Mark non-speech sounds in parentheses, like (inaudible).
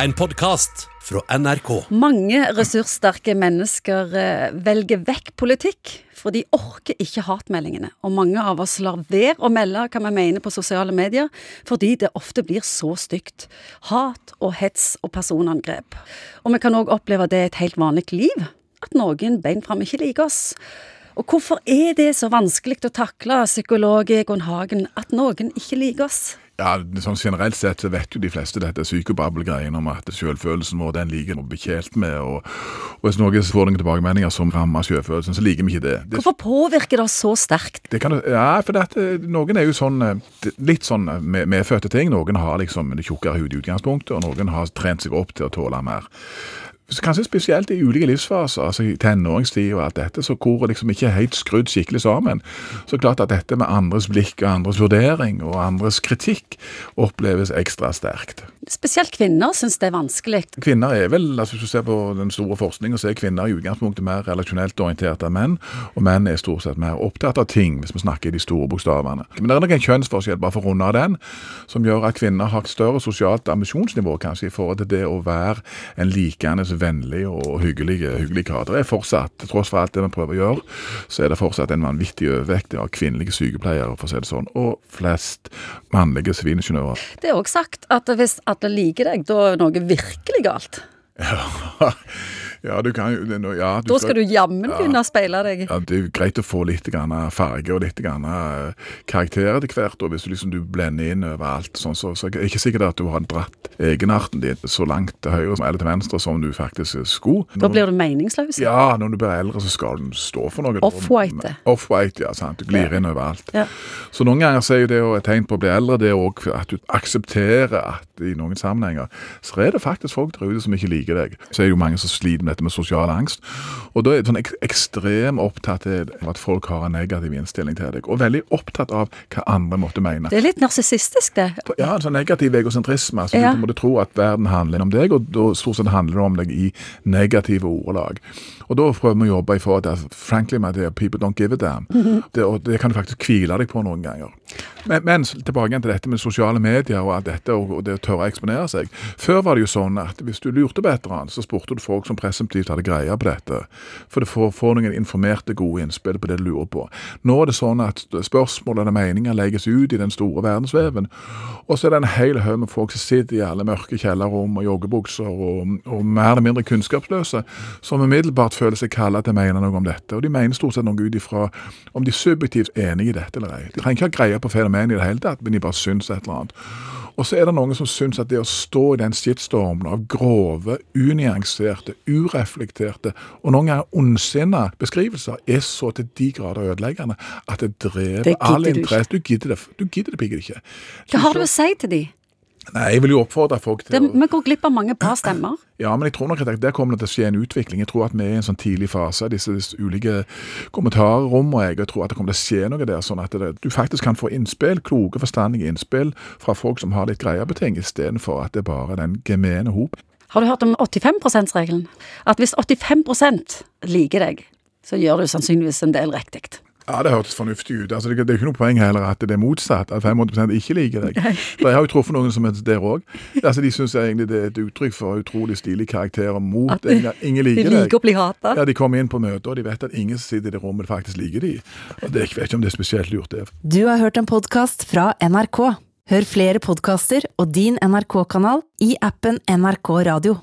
En podkast fra NRK. Mange ressurssterke mennesker eh, velger vekk politikk, for de orker ikke hatmeldingene. Og mange av oss lar være å melde hva vi mener på sosiale medier, fordi det ofte blir så stygt. Hat og hets og personangrep. Og vi kan òg oppleve det et helt vanlig liv, at noen bein fram ikke liker oss. Og hvorfor er det så vanskelig å takle, psykolog Egon Hagen, at noen ikke liker oss? Ja, sånn Generelt sett så vet jo de fleste dette psykobabbel-greien om at selvfølelsen vår den liker å bli kjelt med. og, og Hvis noen får noen tilbakemeldinger som rammer selvfølelsen, så liker vi ikke det. det Hvorfor påvirker det så sterkt? det kan, ja, for dette, Noen er jo sånn, eh, litt sånn medfødte ting. Noen har liksom det tjukkere hud i utgangspunktet, og noen har trent seg opp til å tåle mer. Kanskje spesielt i ulike livsfaser, altså i tenåringstid og alt dette, så hvor liksom ikke er helt skrudd skikkelig sammen. Så klart at dette med andres blikk og andres vurdering og andres kritikk oppleves ekstra sterkt. Spesielt kvinner syns det er vanskelig. Kvinner er vel, altså Hvis du ser på den store forskningen, så er kvinner i utgangspunktet mer relasjonelt orientert enn menn. Og menn er stort sett mer opptatt av ting, hvis vi snakker i de store bokstavene. Men det er nok en kjønnsforskjell, bare for å runde av den, som gjør at kvinner har større sosialt ambisjonsnivå kanskje i forhold til det å være en likende, vennlig og hyggelig, hyggelig kar. Det er fortsatt, til tross for alt det vi prøver å gjøre, så er det fortsatt en vanvittig overvekt av kvinnelige sykepleiere, for å si det sånn, og flest mannlige sivilingeniører. Det er òg sagt at hvis alle liker deg, da er noe virkelig galt. Ja, (laughs) (laughs) ja, du kan jo no, ja, Da skal du jammen Ja. begynne å speile deg. Ja, Det er jo greit å få litt grann farge og litt grann eh, karakter etter hvert. og Hvis du liksom du blender inn overalt, sånn, så, så er det ikke sikkert at du har dratt egenarten din så langt til høyre eller til venstre som du faktisk skulle. Da blir du meningsløs. Ja, når du blir eldre, så skal du stå for noe. Off-white. Off-white, ja. sant? Du glir inn overalt. Ja. Så noen ganger så er jo det et tegn på å bli eldre, det er òg at du aksepterer at i noen sammenhenger så er det faktisk folk der ute som ikke liker deg. Så er det jo mange som sliter med dette med sosial angst. Og da er jeg sånn ek ekstrem opptatt av at folk har en negativ innstilling til deg, og veldig opptatt av hva andre måtte mene. Det er litt narsissistisk, det. Ja, en sånn negativ egosentrisme. Så Ja. Du måtte tro at verden handler om deg, og da stort sett handler det om deg i negative ordelag. Og da prøver vi å jobbe i forhold til frankly, my dear, people don't give a damn. det, og det kan du faktisk hvile deg på noen ganger. Men, men tilbake til dette med sosiale medier og alt dette, og, det å tørre å eksponere seg. Før var det jo sånn at hvis du lurte på et eller annet, så spurte du folk som presumptivt hadde greie på dette. For du får, noen informerte, gode innspill på det du lurer på. Nå er det sånn at spørsmål eller meninger legges ut i den store verdensveven, og så er det en hel haug med folk som sitter i alle mørke kjellerrom og joggebukser og, og mer eller mindre kunnskapsløse, som umiddelbart føler seg kallet til å mene noe om dette. Og de mener stort sett noe ut ifra om de er subjektivt enige i dette eller ei. De trenger ikke ha greie på fenomenet i det hele tatt, men de bare syns et eller annet. Og så er det noen som syns at det å stå i den shitstormen av grove, unyanserte, ureflekterte og noen ganger ondsinna beskrivelser er så til de grader ødeleggende at det dreper all interesse. Du gidder det du gidder det ikke. Hva har du å si til de? Nei, jeg vil jo oppfordre folk til det å vi går glipp av mange bra stemmer. (clears throat) ja, men jeg tror nok at der kommer det til å skje en utvikling. Jeg tror at vi er i en sånn tidlig fase av disse, disse ulike kommentarrommene. Jeg, jeg tror at det kommer til å skje noe der, sånn at det, du faktisk kan få innspill, kloke, forstandige innspill fra folk som har litt greie på ting, istedenfor at det er bare den gemene hop. Har du hørt om 85 %-regelen? At hvis 85% liker deg, så gjør du sannsynligvis en del riktig. Ja, det hørtes fornuftig ut. Altså, det, det er jo ikke noe poeng heller at det er motsatt, at 85 ikke liker deg. For jeg har jo truffet noen som er der òg. Altså, de syns egentlig det er et uttrykk for utrolig stilige karakterer mot At ingen, ingen De liker liker deg. å bli hata. Ja, De kommer inn på møter, og de vet at ingen som sitter i det rommet faktisk liker de. Og det, Jeg vet ikke om det er spesielt lurt, det. Du har hørt en podkast fra NRK. Hør flere podkaster og din NRK-kanal i appen NRK Radio.